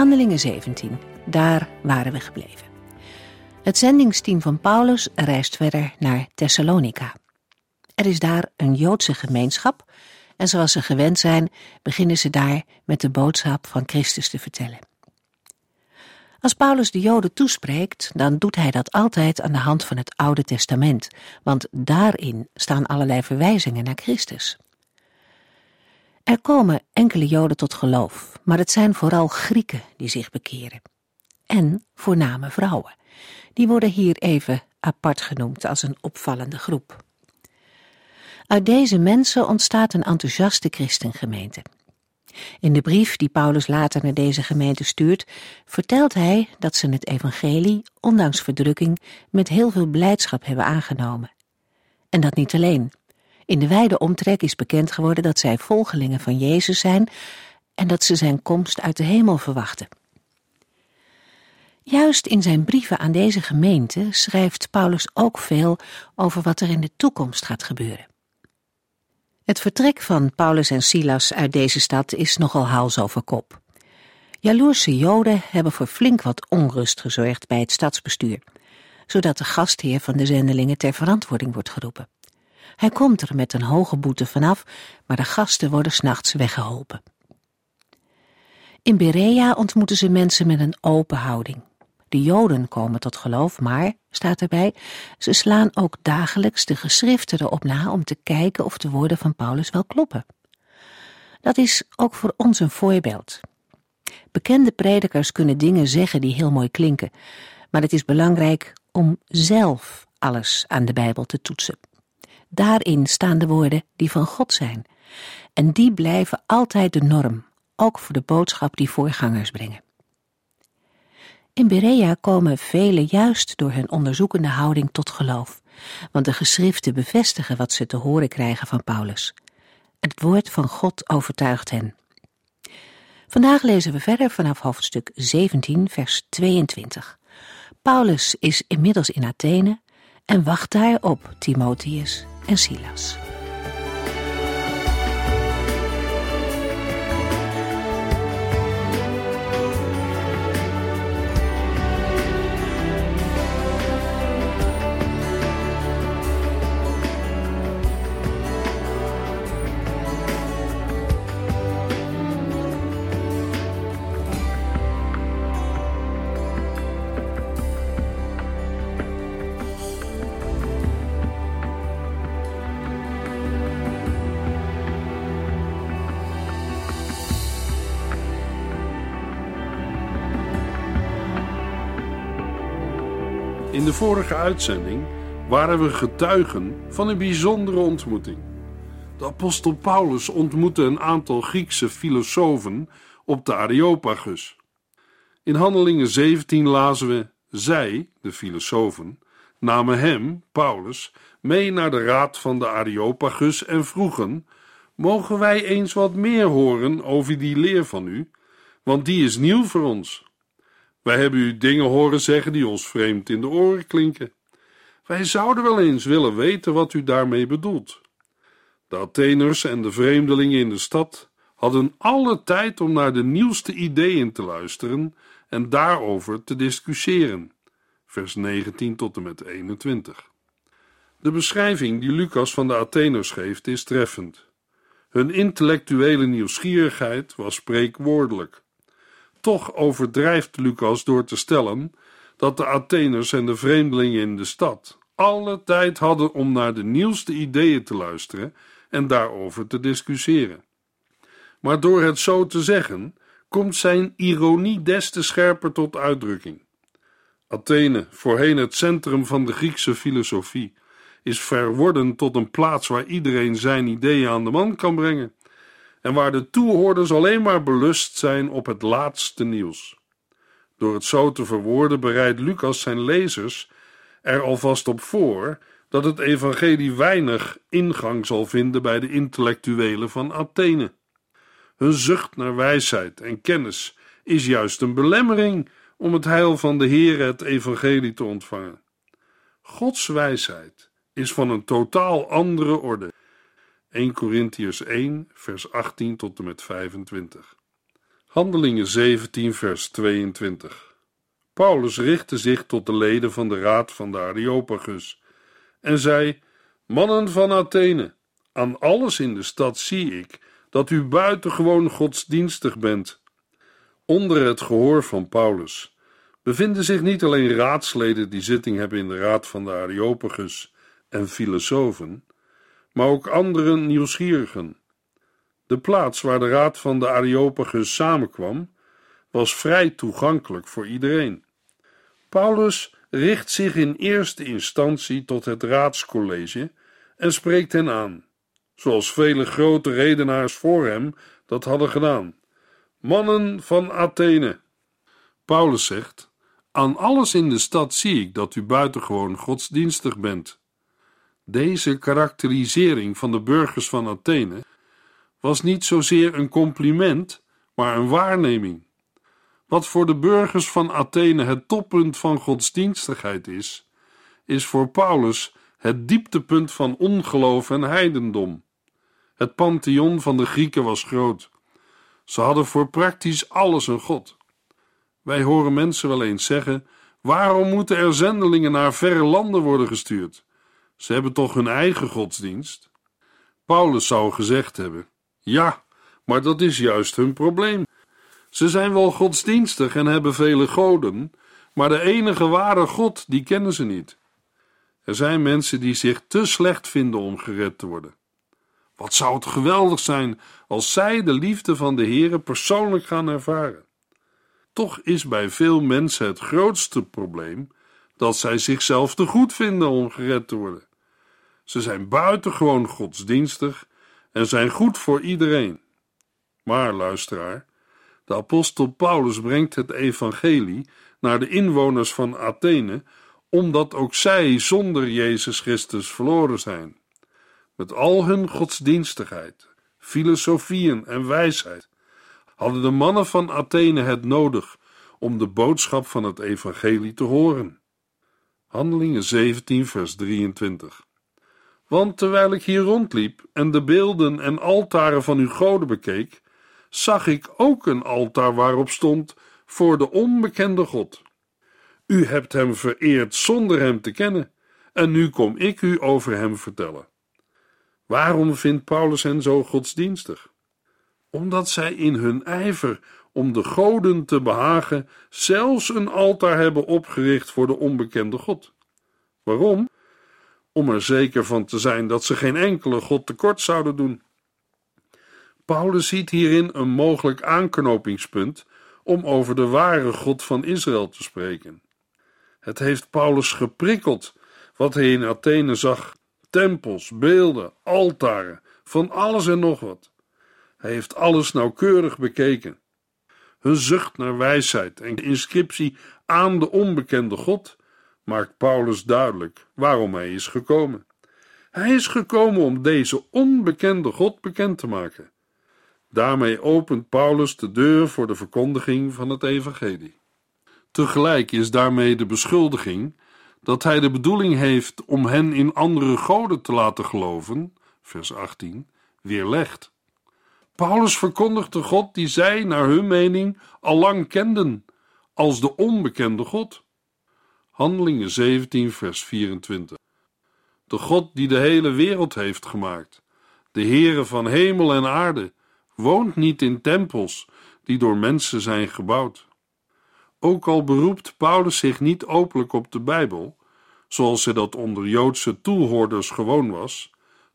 Handelingen 17, daar waren we gebleven. Het zendingsteam van Paulus reist verder naar Thessalonica. Er is daar een Joodse gemeenschap en zoals ze gewend zijn, beginnen ze daar met de boodschap van Christus te vertellen. Als Paulus de Joden toespreekt, dan doet hij dat altijd aan de hand van het Oude Testament, want daarin staan allerlei verwijzingen naar Christus. Er komen enkele Joden tot geloof, maar het zijn vooral Grieken die zich bekeren. En voorname vrouwen. Die worden hier even apart genoemd als een opvallende groep. Uit deze mensen ontstaat een enthousiaste christengemeente. In de brief die Paulus later naar deze gemeente stuurt, vertelt hij dat ze het evangelie, ondanks verdrukking, met heel veel blijdschap hebben aangenomen. En dat niet alleen. In de wijde omtrek is bekend geworden dat zij volgelingen van Jezus zijn en dat ze zijn komst uit de hemel verwachten. Juist in zijn brieven aan deze gemeente schrijft Paulus ook veel over wat er in de toekomst gaat gebeuren. Het vertrek van Paulus en Silas uit deze stad is nogal hals over kop. Jaloerse Joden hebben voor flink wat onrust gezorgd bij het stadsbestuur, zodat de gastheer van de zendelingen ter verantwoording wordt geroepen. Hij komt er met een hoge boete vanaf, maar de gasten worden s'nachts weggeholpen. In Berea ontmoeten ze mensen met een open houding. De Joden komen tot geloof, maar, staat erbij, ze slaan ook dagelijks de geschriften erop na om te kijken of de woorden van Paulus wel kloppen. Dat is ook voor ons een voorbeeld. Bekende predikers kunnen dingen zeggen die heel mooi klinken, maar het is belangrijk om zelf alles aan de Bijbel te toetsen. Daarin staan de woorden die van God zijn. En die blijven altijd de norm, ook voor de boodschap die voorgangers brengen. In Berea komen velen juist door hun onderzoekende houding tot geloof, want de geschriften bevestigen wat ze te horen krijgen van Paulus. Het woord van God overtuigt hen. Vandaag lezen we verder vanaf hoofdstuk 17, vers 22. Paulus is inmiddels in Athene en wacht daar op Timotheus en Silas. In de vorige uitzending waren we getuigen van een bijzondere ontmoeting. De apostel Paulus ontmoette een aantal Griekse filosofen op de Areopagus. In Handelingen 17 lazen we: Zij, de filosofen, namen hem, Paulus, mee naar de raad van de Areopagus en vroegen: Mogen wij eens wat meer horen over die leer van u? Want die is nieuw voor ons. Wij hebben u dingen horen zeggen die ons vreemd in de oren klinken. Wij zouden wel eens willen weten wat u daarmee bedoelt. De Atheners en de vreemdelingen in de stad hadden alle tijd om naar de nieuwste ideeën te luisteren en daarover te discussiëren. Vers 19 tot en met 21. De beschrijving die Lucas van de Atheners geeft is treffend. Hun intellectuele nieuwsgierigheid was spreekwoordelijk. Toch overdrijft Lucas door te stellen dat de Atheners en de vreemdelingen in de stad alle tijd hadden om naar de nieuwste ideeën te luisteren en daarover te discussiëren. Maar door het zo te zeggen, komt zijn ironie des te scherper tot uitdrukking. Athene, voorheen het centrum van de Griekse filosofie, is verworden tot een plaats waar iedereen zijn ideeën aan de man kan brengen en waar de toehoorders alleen maar belust zijn op het laatste nieuws. Door het zo te verwoorden bereidt Lucas zijn lezers er alvast op voor dat het evangelie weinig ingang zal vinden bij de intellectuelen van Athene. Hun zucht naar wijsheid en kennis is juist een belemmering om het heil van de Heere het evangelie te ontvangen. Gods wijsheid is van een totaal andere orde. 1 Corinthiërs 1 vers 18 tot en met 25. Handelingen 17 vers 22. Paulus richtte zich tot de leden van de raad van de Areopagus en zei: Mannen van Athene, aan alles in de stad zie ik dat u buitengewoon godsdienstig bent. Onder het gehoor van Paulus bevinden zich niet alleen raadsleden die zitting hebben in de raad van de Areopagus en filosofen, maar ook andere nieuwsgierigen. De plaats waar de raad van de Areopagus samenkwam, was vrij toegankelijk voor iedereen. Paulus richt zich in eerste instantie tot het raadscollege en spreekt hen aan, zoals vele grote redenaars voor hem dat hadden gedaan. Mannen van Athene. Paulus zegt: Aan alles in de stad zie ik dat u buitengewoon godsdienstig bent. Deze karakterisering van de burgers van Athene was niet zozeer een compliment, maar een waarneming. Wat voor de burgers van Athene het toppunt van godsdienstigheid is, is voor Paulus het dieptepunt van ongeloof en heidendom. Het pantheon van de Grieken was groot. Ze hadden voor praktisch alles een god. Wij horen mensen wel eens zeggen: waarom moeten er zendelingen naar verre landen worden gestuurd? Ze hebben toch hun eigen godsdienst? Paulus zou gezegd hebben: ja, maar dat is juist hun probleem. Ze zijn wel godsdienstig en hebben vele goden, maar de enige ware God, die kennen ze niet. Er zijn mensen die zich te slecht vinden om gered te worden. Wat zou het geweldig zijn als zij de liefde van de Heere persoonlijk gaan ervaren. Toch is bij veel mensen het grootste probleem dat zij zichzelf te goed vinden om gered te worden. Ze zijn buitengewoon godsdienstig en zijn goed voor iedereen. Maar, luisteraar, de apostel Paulus brengt het evangelie naar de inwoners van Athene, omdat ook zij zonder Jezus Christus verloren zijn. Met al hun godsdienstigheid, filosofieën en wijsheid hadden de mannen van Athene het nodig om de boodschap van het evangelie te horen. Handelingen 17 vers 23 Want terwijl ik hier rondliep en de beelden en altaren van uw goden bekeek, zag ik ook een altaar waarop stond voor de onbekende God. U hebt hem vereerd zonder hem te kennen, en nu kom ik u over hem vertellen. Waarom vindt Paulus hen zo godsdienstig? Omdat zij in hun ijver om de goden te behagen zelfs een altaar hebben opgericht voor de onbekende God. Waarom? Om er zeker van te zijn dat ze geen enkele God tekort zouden doen. Paulus ziet hierin een mogelijk aanknopingspunt om over de ware God van Israël te spreken. Het heeft Paulus geprikkeld wat hij in Athene zag: tempels, beelden, altaren, van alles en nog wat. Hij heeft alles nauwkeurig bekeken. Hun zucht naar wijsheid en inscriptie aan de onbekende God maakt Paulus duidelijk waarom hij is gekomen. Hij is gekomen om deze onbekende God bekend te maken. Daarmee opent Paulus de deur voor de verkondiging van het evangelie. Tegelijk is daarmee de beschuldiging dat hij de bedoeling heeft om hen in andere goden te laten geloven, vers 18, weerlegd. Paulus verkondigt de God die zij, naar hun mening, al lang kenden, als de onbekende God. Handelingen 17, vers 24. De God die de hele wereld heeft gemaakt, de Heere van hemel en aarde, woont niet in tempels die door mensen zijn gebouwd. Ook al beroept Paulus zich niet openlijk op de Bijbel, zoals hij dat onder Joodse toehoorders gewoon was,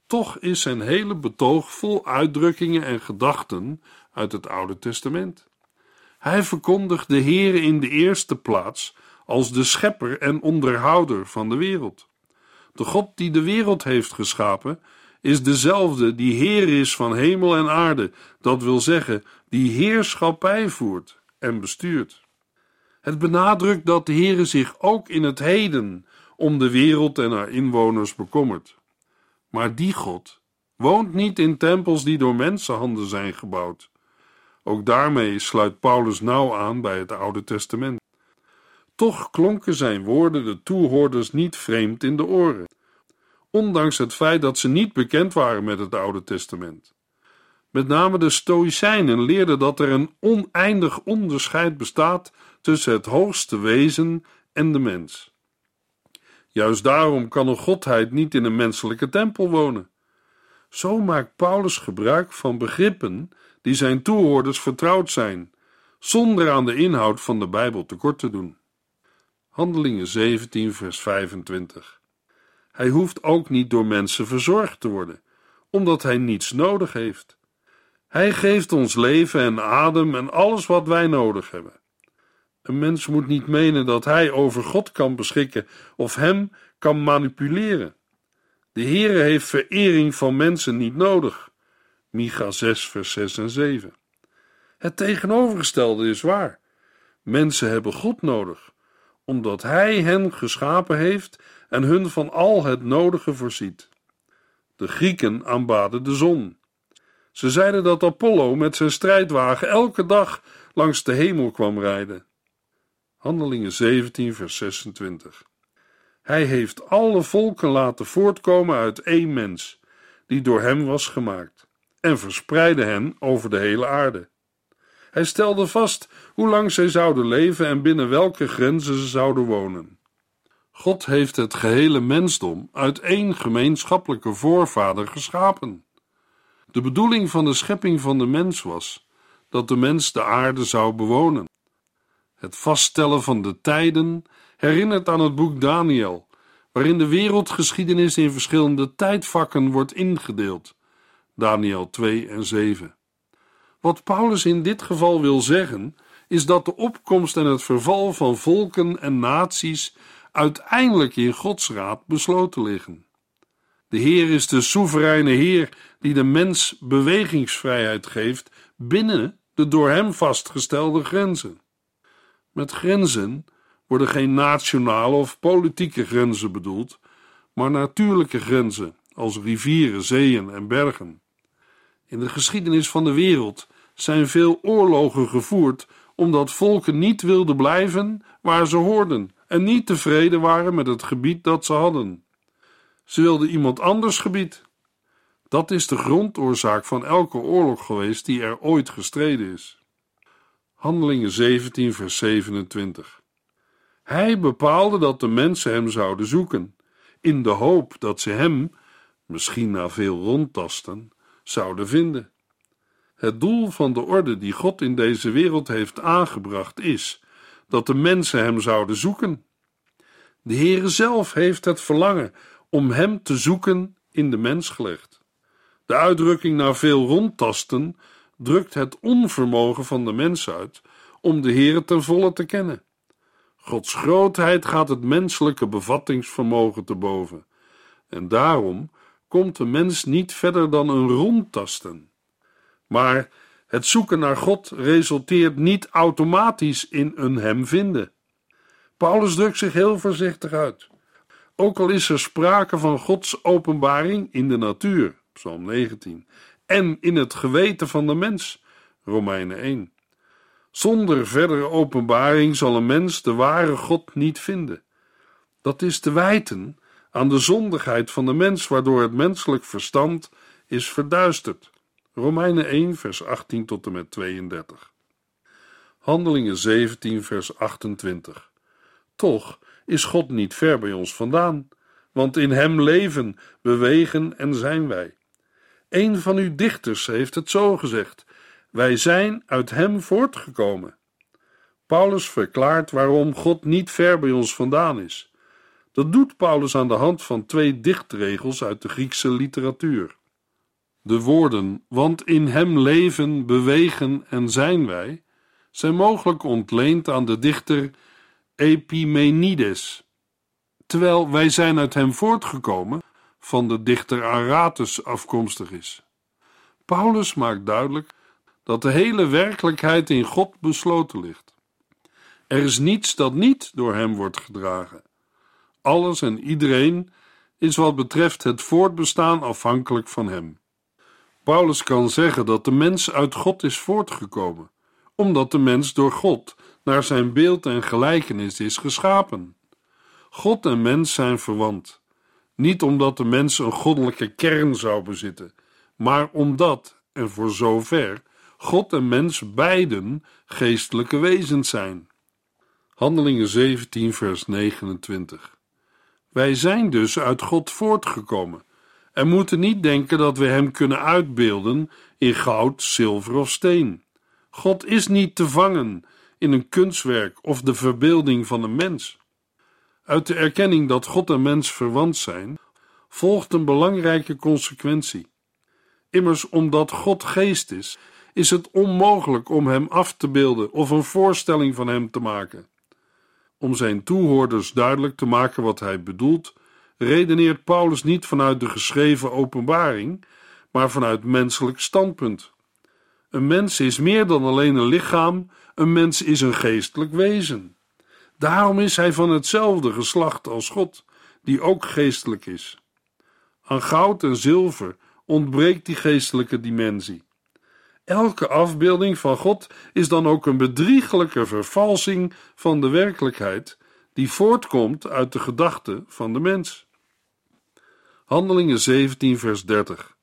toch is zijn hele betoog vol uitdrukkingen en gedachten uit het Oude Testament. Hij verkondigt de Heere in de eerste plaats als de schepper en onderhouder van de wereld. De God die de wereld heeft geschapen, is dezelfde die Heer is van hemel en aarde, dat wil zeggen, die heerschappij voert en bestuurt. Het benadrukt dat de Heere zich ook in het heden om de wereld en haar inwoners bekommert. Maar die God woont niet in tempels die door mensenhanden zijn gebouwd. Ook daarmee sluit Paulus nauw aan bij het Oude Testament. Toch klonken zijn woorden de toehoorders niet vreemd in de oren, ondanks het feit dat ze niet bekend waren met het Oude Testament. Met name de Stoïcijnen leerden dat er een oneindig onderscheid bestaat tussen het hoogste wezen en de mens. Juist daarom kan een godheid niet in een menselijke tempel wonen. Zo maakt Paulus gebruik van begrippen die zijn toehoorders vertrouwd zijn, zonder aan de inhoud van de Bijbel tekort te doen. Handelingen 17, vers 25. Hij hoeft ook niet door mensen verzorgd te worden, omdat hij niets nodig heeft. Hij geeft ons leven en adem en alles wat wij nodig hebben. Een mens moet niet menen dat hij over God kan beschikken of hem kan manipuleren. De Heere heeft verering van mensen niet nodig. Micha 6, vers 6 en 7. Het tegenovergestelde is waar. Mensen hebben God nodig, omdat Hij hen geschapen heeft en hun van al het nodige voorziet. De Grieken aanbaden de zon. Ze zeiden dat Apollo met zijn strijdwagen elke dag langs de hemel kwam rijden. Handelingen 17, vers 26. Hij heeft alle volken laten voortkomen uit één mens, die door hem was gemaakt, en verspreidde hen over de hele aarde. Hij stelde vast hoe lang zij zouden leven en binnen welke grenzen ze zouden wonen. God heeft het gehele mensdom uit één gemeenschappelijke voorvader geschapen. De bedoeling van de schepping van de mens was dat de mens de aarde zou bewonen. Het vaststellen van de tijden herinnert aan het boek Daniel, waarin de wereldgeschiedenis in verschillende tijdvakken wordt ingedeeld. Daniel 2 en 7. Wat Paulus in dit geval wil zeggen, is dat de opkomst en het verval van volken en naties uiteindelijk in Gods raad besloten liggen. De Heer is de soevereine Heer die de mens bewegingsvrijheid geeft binnen de door hem vastgestelde grenzen. Met grenzen worden geen nationale of politieke grenzen bedoeld, maar natuurlijke grenzen als rivieren, zeeën en bergen. In de geschiedenis van de wereld zijn veel oorlogen gevoerd omdat volken niet wilden blijven waar ze hoorden en niet tevreden waren met het gebied dat ze hadden. Ze wilden iemand anders gebied. Dat is de grondoorzaak van elke oorlog geweest die er ooit gestreden is. Handelingen 17, vers 27. Hij bepaalde dat de mensen hem zouden zoeken, in de hoop dat ze hem, misschien na veel rondtasten, zouden vinden. Het doel van de orde die God in deze wereld heeft aangebracht is dat de mensen hem zouden zoeken. De Heere zelf heeft het verlangen om hem te zoeken in de mens gelegd. De uitdrukking na veel rondtasten drukt het onvermogen van de mens uit om de Heere ten volle te kennen. Gods grootheid gaat het menselijke bevattingsvermogen te boven. En daarom komt de mens niet verder dan een rondtasten. Maar het zoeken naar God resulteert niet automatisch in een hem vinden. Paulus drukt zich heel voorzichtig uit. Ook al is er sprake van Gods openbaring in de natuur, Psalm 19, en in het geweten van de mens, Romeinen 1. Zonder verdere openbaring zal een mens de ware God niet vinden. Dat is te wijten aan de zondigheid van de mens, waardoor het menselijk verstand is verduisterd. Romeinen 1, vers 18 tot en met 32. Handelingen 17, vers 28. Toch is God niet ver bij ons vandaan, want in Hem leven, bewegen en zijn wij. Een van uw dichters heeft het zo gezegd: wij zijn uit Hem voortgekomen. Paulus verklaart waarom God niet ver bij ons vandaan is. Dat doet Paulus aan de hand van twee dichtregels uit de Griekse literatuur. De woorden, want in Hem leven, bewegen en zijn wij, zijn mogelijk ontleend aan de dichter Epimenides, terwijl wij zijn uit Hem voortgekomen, van de dichter Aratus afkomstig is. Paulus maakt duidelijk dat de hele werkelijkheid in God besloten ligt. Er is niets dat niet door hem wordt gedragen. Alles en iedereen is wat betreft het voortbestaan afhankelijk van hem. Paulus kan zeggen dat de mens uit God is voortgekomen, omdat de mens door God naar zijn beeld en gelijkenis is geschapen. God en mens zijn verwant, niet omdat de mens een goddelijke kern zou bezitten, maar omdat, en voor zover, God en mens beiden geestelijke wezens zijn. Handelingen 17, vers 29. Wij zijn dus uit God voortgekomen en moeten niet denken dat we Hem kunnen uitbeelden in goud, zilver of steen. God is niet te vangen in een kunstwerk of de verbeelding van een mens. Uit de erkenning dat God en mens verwant zijn, volgt een belangrijke consequentie. Immers, omdat God geest is, is het onmogelijk om Hem af te beelden of een voorstelling van Hem te maken. Om zijn toehoorders duidelijk te maken wat hij bedoelt, redeneert Paulus niet vanuit de geschreven openbaring, maar vanuit menselijk standpunt. Een mens is meer dan alleen een lichaam, een mens is een geestelijk wezen. Daarom is hij van hetzelfde geslacht als God, die ook geestelijk is. Aan goud en zilver ontbreekt die geestelijke dimensie. Elke afbeelding van God is dan ook een bedriegelijke vervalsing van de werkelijkheid, die voortkomt uit de gedachten van de mens. Handelingen 17, vers 30.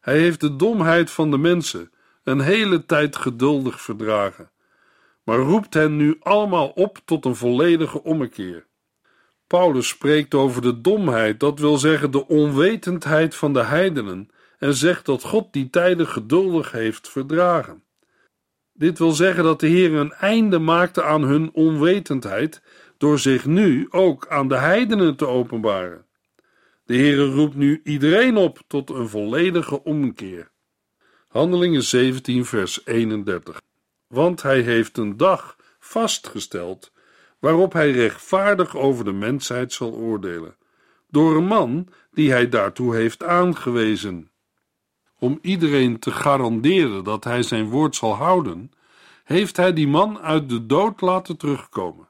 Hij heeft de domheid van de mensen een hele tijd geduldig verdragen, maar roept hen nu allemaal op tot een volledige ommekeer. Paulus spreekt over de domheid, dat wil zeggen de onwetendheid van de heidenen, en zegt dat God die tijden geduldig heeft verdragen. Dit wil zeggen dat de Heer een einde maakte aan hun onwetendheid door zich nu ook aan de heidenen te openbaren. De Heer roept nu iedereen op tot een volledige omkeer. Handelingen 17, vers 31. Want hij heeft een dag vastgesteld waarop hij rechtvaardig over de mensheid zal oordelen, door een man die hij daartoe heeft aangewezen. Om iedereen te garanderen dat hij zijn woord zal houden, heeft hij die man uit de dood laten terugkomen.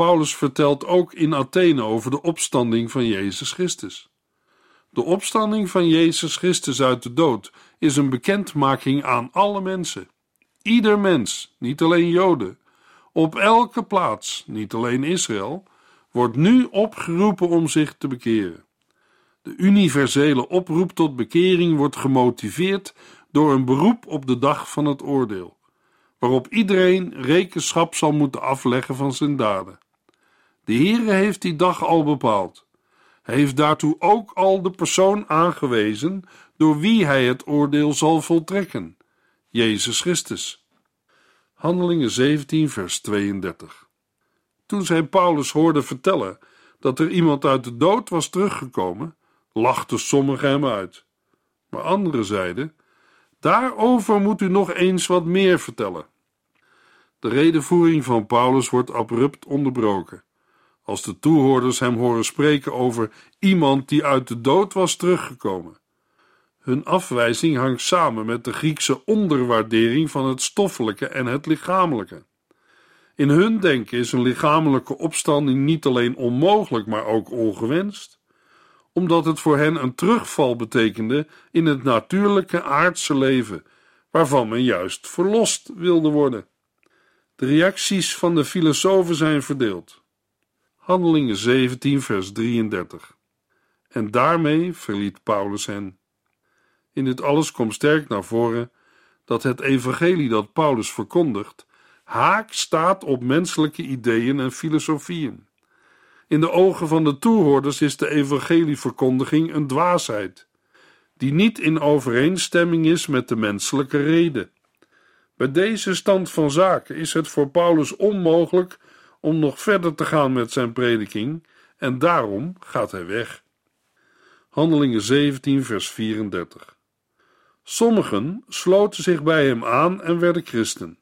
Paulus vertelt ook in Athene over de opstanding van Jezus Christus. De opstanding van Jezus Christus uit de dood is een bekendmaking aan alle mensen. Ieder mens, niet alleen Joden, op elke plaats, niet alleen Israël, wordt nu opgeroepen om zich te bekeren. De universele oproep tot bekering wordt gemotiveerd door een beroep op de dag van het oordeel, waarop iedereen rekenschap zal moeten afleggen van zijn daden. De Heere heeft die dag al bepaald. Hij heeft daartoe ook al de persoon aangewezen door wie hij het oordeel zal voltrekken: Jezus Christus. Handelingen 17, vers 32. Toen zij Paulus hoorde vertellen dat er iemand uit de dood was teruggekomen, lachten sommigen hem uit. Maar anderen zeiden: Daarover moet u nog eens wat meer vertellen. De redenvoering van Paulus wordt abrupt onderbroken. Als de toehoorders hem horen spreken over iemand die uit de dood was teruggekomen. Hun afwijzing hangt samen met de Griekse onderwaardering van het stoffelijke en het lichamelijke. In hun denken is een lichamelijke opstanding niet alleen onmogelijk, maar ook ongewenst omdat het voor hen een terugval betekende in het natuurlijke aardse leven, waarvan men juist verlost wilde worden. De reacties van de filosofen zijn verdeeld. Handelingen 17, vers 33. En daarmee verliet Paulus hen. In dit alles komt sterk naar voren dat het evangelie dat Paulus verkondigt haak staat op menselijke ideeën en filosofieën. In de ogen van de toehoorders is de evangelieverkondiging een dwaasheid, die niet in overeenstemming is met de menselijke reden. Bij deze stand van zaken is het voor Paulus onmogelijk om nog verder te gaan met zijn prediking en daarom gaat hij weg. Handelingen 17, vers 34. Sommigen sloten zich bij hem aan en werden christen.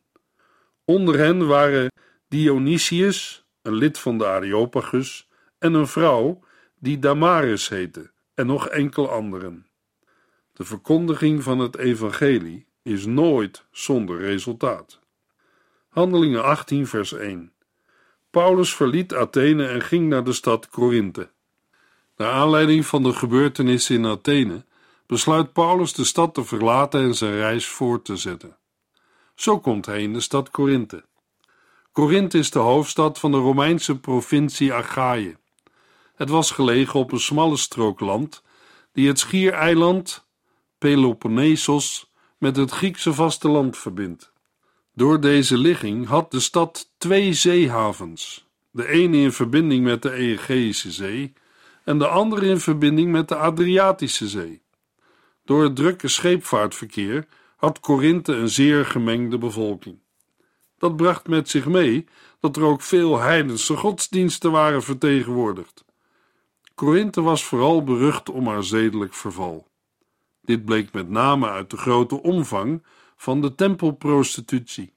Onder hen waren Dionysius, een lid van de Areopagus, en een vrouw die Damaris heette, en nog enkele anderen. De verkondiging van het evangelie is nooit zonder resultaat. Handelingen 18, vers 1. Paulus verliet Athene en ging naar de stad Korinthe. Naar aanleiding van de gebeurtenissen in Athene besluit Paulus de stad te verlaten en zijn reis voort te zetten. Zo komt hij in de stad Korinthe. Korinthe is de hoofdstad van de Romeinse provincie Achaïe. Het was gelegen op een smalle strook land die het schiereiland Peloponnesos met het Griekse vasteland verbindt. Door deze ligging had de stad twee zeehavens, de ene in verbinding met de Egeïsche Zee en de andere in verbinding met de Adriatische Zee. Door het drukke scheepvaartverkeer had Korinthe een zeer gemengde bevolking. Dat bracht met zich mee dat er ook veel heidense godsdiensten waren vertegenwoordigd. Korinthe was vooral berucht om haar zedelijk verval. Dit bleek met name uit de grote omvang van de tempelprostitutie.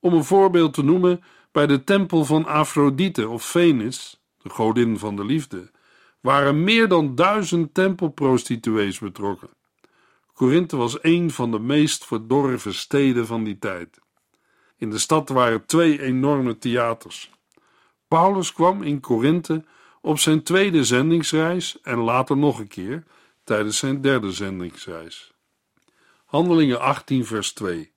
Om een voorbeeld te noemen, bij de tempel van Afrodite of Venus, de godin van de liefde, waren meer dan duizend tempelprostituees betrokken. Korinthe was een van de meest verdorven steden van die tijd. In de stad waren twee enorme theaters. Paulus kwam in Korinthe op zijn tweede zendingsreis en later nog een keer tijdens zijn derde zendingsreis. Handelingen 18, vers 2.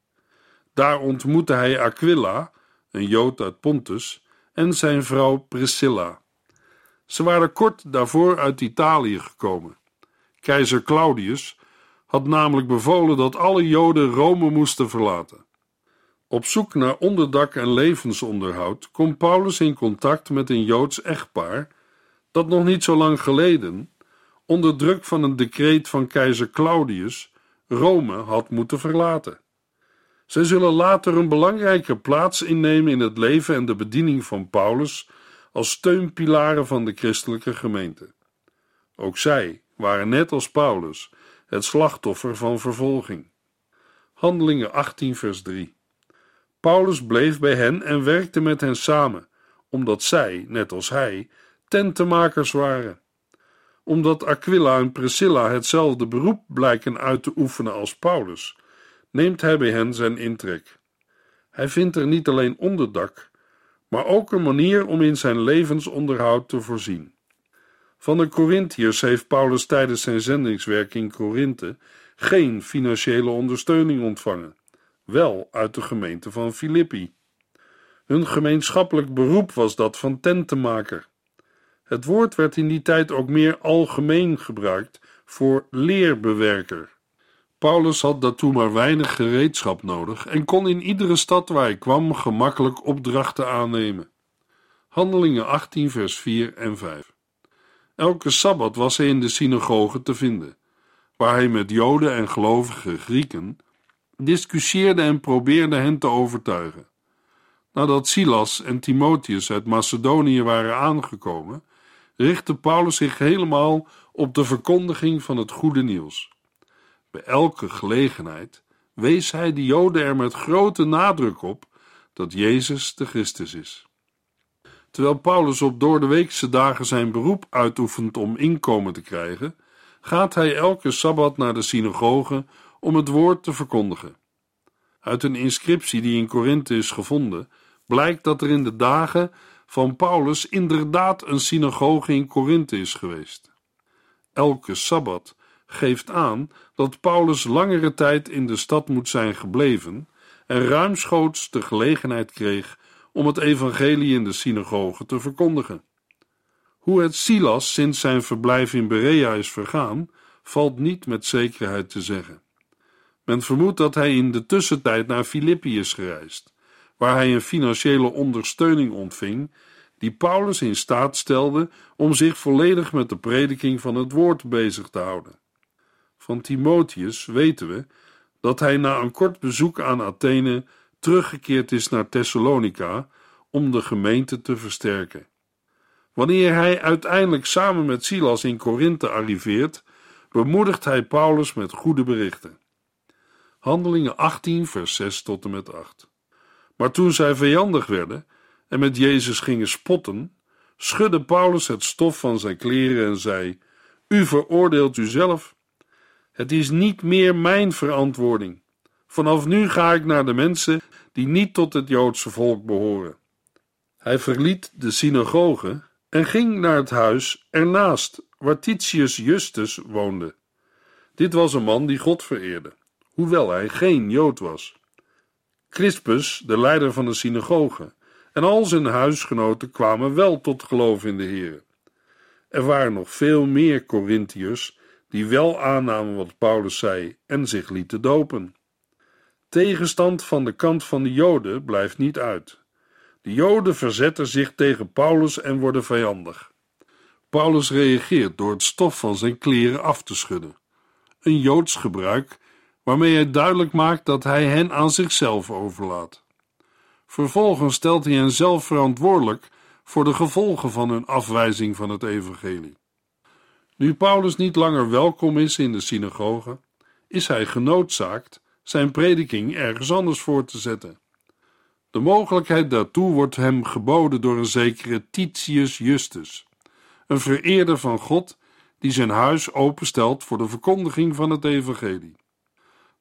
Daar ontmoette hij Aquila, een Jood uit Pontus, en zijn vrouw Priscilla. Ze waren kort daarvoor uit Italië gekomen. Keizer Claudius had namelijk bevolen dat alle Joden Rome moesten verlaten. Op zoek naar onderdak en levensonderhoud komt Paulus in contact met een Joods echtpaar dat nog niet zo lang geleden, onder druk van een decreet van keizer Claudius, Rome had moeten verlaten. Zij zullen later een belangrijke plaats innemen in het leven en de bediening van Paulus als steunpilaren van de christelijke gemeente. Ook zij waren net als Paulus het slachtoffer van vervolging. Handelingen 18, vers 3. Paulus bleef bij hen en werkte met hen samen, omdat zij, net als hij, tentenmakers waren. Omdat Aquila en Priscilla hetzelfde beroep blijken uit te oefenen als Paulus, neemt hij bij hen zijn intrek. Hij vindt er niet alleen onderdak, maar ook een manier om in zijn levensonderhoud te voorzien. Van de Corinthiërs heeft Paulus tijdens zijn zendingswerk in Korinthe geen financiële ondersteuning ontvangen, wel uit de gemeente van Filippi. Hun gemeenschappelijk beroep was dat van tentenmaker. Het woord werd in die tijd ook meer algemeen gebruikt voor leerbewerker. Paulus had daartoe maar weinig gereedschap nodig en kon in iedere stad waar hij kwam gemakkelijk opdrachten aannemen. Handelingen 18, vers 4 en 5. Elke sabbat was hij in de synagoge te vinden, waar hij met Joden en gelovige Grieken discussieerde en probeerde hen te overtuigen. Nadat Silas en Timotheus uit Macedonië waren aangekomen, richtte Paulus zich helemaal op de verkondiging van het goede nieuws. Bij elke gelegenheid wees hij de Joden er met grote nadruk op dat Jezus de Christus is. Terwijl Paulus op doordeweekse dagen zijn beroep uitoefent om inkomen te krijgen, gaat hij elke sabbat naar de synagoge om het woord te verkondigen. Uit een inscriptie die in Korinthe is gevonden, blijkt dat er in de dagen van Paulus inderdaad een synagoge in Korinthe is geweest. Elke sabbat geeft aan dat Paulus langere tijd in de stad moet zijn gebleven en ruimschoots de gelegenheid kreeg om het evangelie in de synagoge te verkondigen. Hoe het Silas sinds zijn verblijf in Berea is vergaan, valt niet met zekerheid te zeggen. Men vermoedt dat hij in de tussentijd naar Filippi is gereisd, waar hij een financiële ondersteuning ontving die Paulus in staat stelde om zich volledig met de prediking van het woord bezig te houden. Van Timotheus weten we dat hij na een kort bezoek aan Athene teruggekeerd is naar Thessalonica om de gemeente te versterken. Wanneer hij uiteindelijk samen met Silas in Korinthe arriveert, bemoedigt hij Paulus met goede berichten. Handelingen 18, vers 6 tot en met 8. Maar toen zij vijandig werden en met Jezus gingen spotten, schudde Paulus het stof van zijn kleren en zei: U veroordeelt uzelf. Het is niet meer mijn verantwoording. Vanaf nu ga ik naar de mensen die niet tot het Joodse volk behoren. Hij verliet de synagoge en ging naar het huis ernaast, waar Titius Justus woonde. Dit was een man die God vereerde, hoewel hij geen Jood was. Crispus, de leider van de synagoge, en al zijn huisgenoten kwamen wel tot geloof in de Heer. Er waren nog veel meer Corinthiërs die wel aannamen wat Paulus zei en zich lieten dopen. Tegenstand van de kant van de Joden blijft niet uit. De Joden verzetten zich tegen Paulus en worden vijandig. Paulus reageert door het stof van zijn kleren af te schudden. Een Joods gebruik waarmee hij duidelijk maakt dat hij hen aan zichzelf overlaat. Vervolgens stelt hij hen zelf verantwoordelijk voor de gevolgen van hun afwijzing van het evangelie. Nu Paulus niet langer welkom is in de synagoge, is hij genoodzaakt zijn prediking ergens anders voor te zetten. De mogelijkheid daartoe wordt hem geboden door een zekere Titius Justus, een vereerder van God die zijn huis openstelt voor de verkondiging van het evangelie.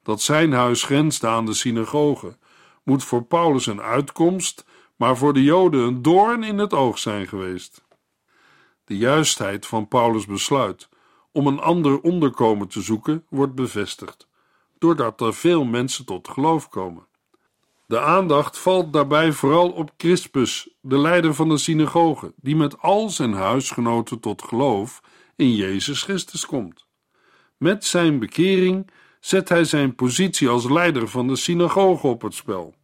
Dat zijn huis grenst aan de synagoge moet voor Paulus een uitkomst, maar voor de Joden een doorn in het oog zijn geweest. De juistheid van Paulus' besluit om een ander onderkomen te zoeken wordt bevestigd, doordat er veel mensen tot geloof komen. De aandacht valt daarbij vooral op Crispus, de leider van de synagoge, die met al zijn huisgenoten tot geloof in Jezus Christus komt. Met zijn bekering zet hij zijn positie als leider van de synagoge op het spel.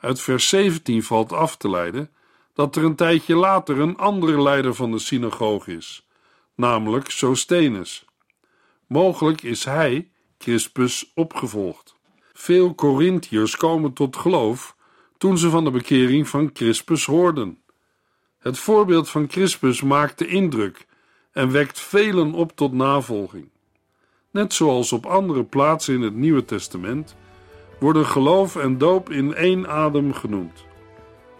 Uit vers 17 valt af te leiden dat er een tijdje later een andere leider van de synagoge is, namelijk Sosthenes. Mogelijk is hij, Crispus, opgevolgd. Veel Corinthiërs komen tot geloof toen ze van de bekering van Crispus hoorden. Het voorbeeld van Crispus maakte indruk en wekt velen op tot navolging. Net zoals op andere plaatsen in het Nieuwe Testament worden geloof en doop in één adem genoemd.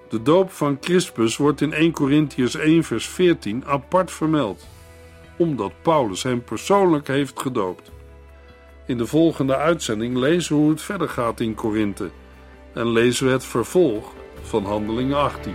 De doop van Crispus wordt in 1 Corinthians 1 vers 14 apart vermeld, omdat Paulus hem persoonlijk heeft gedoopt. In de volgende uitzending lezen we hoe het verder gaat in Korinthe en lezen we het vervolg van Handelingen 18.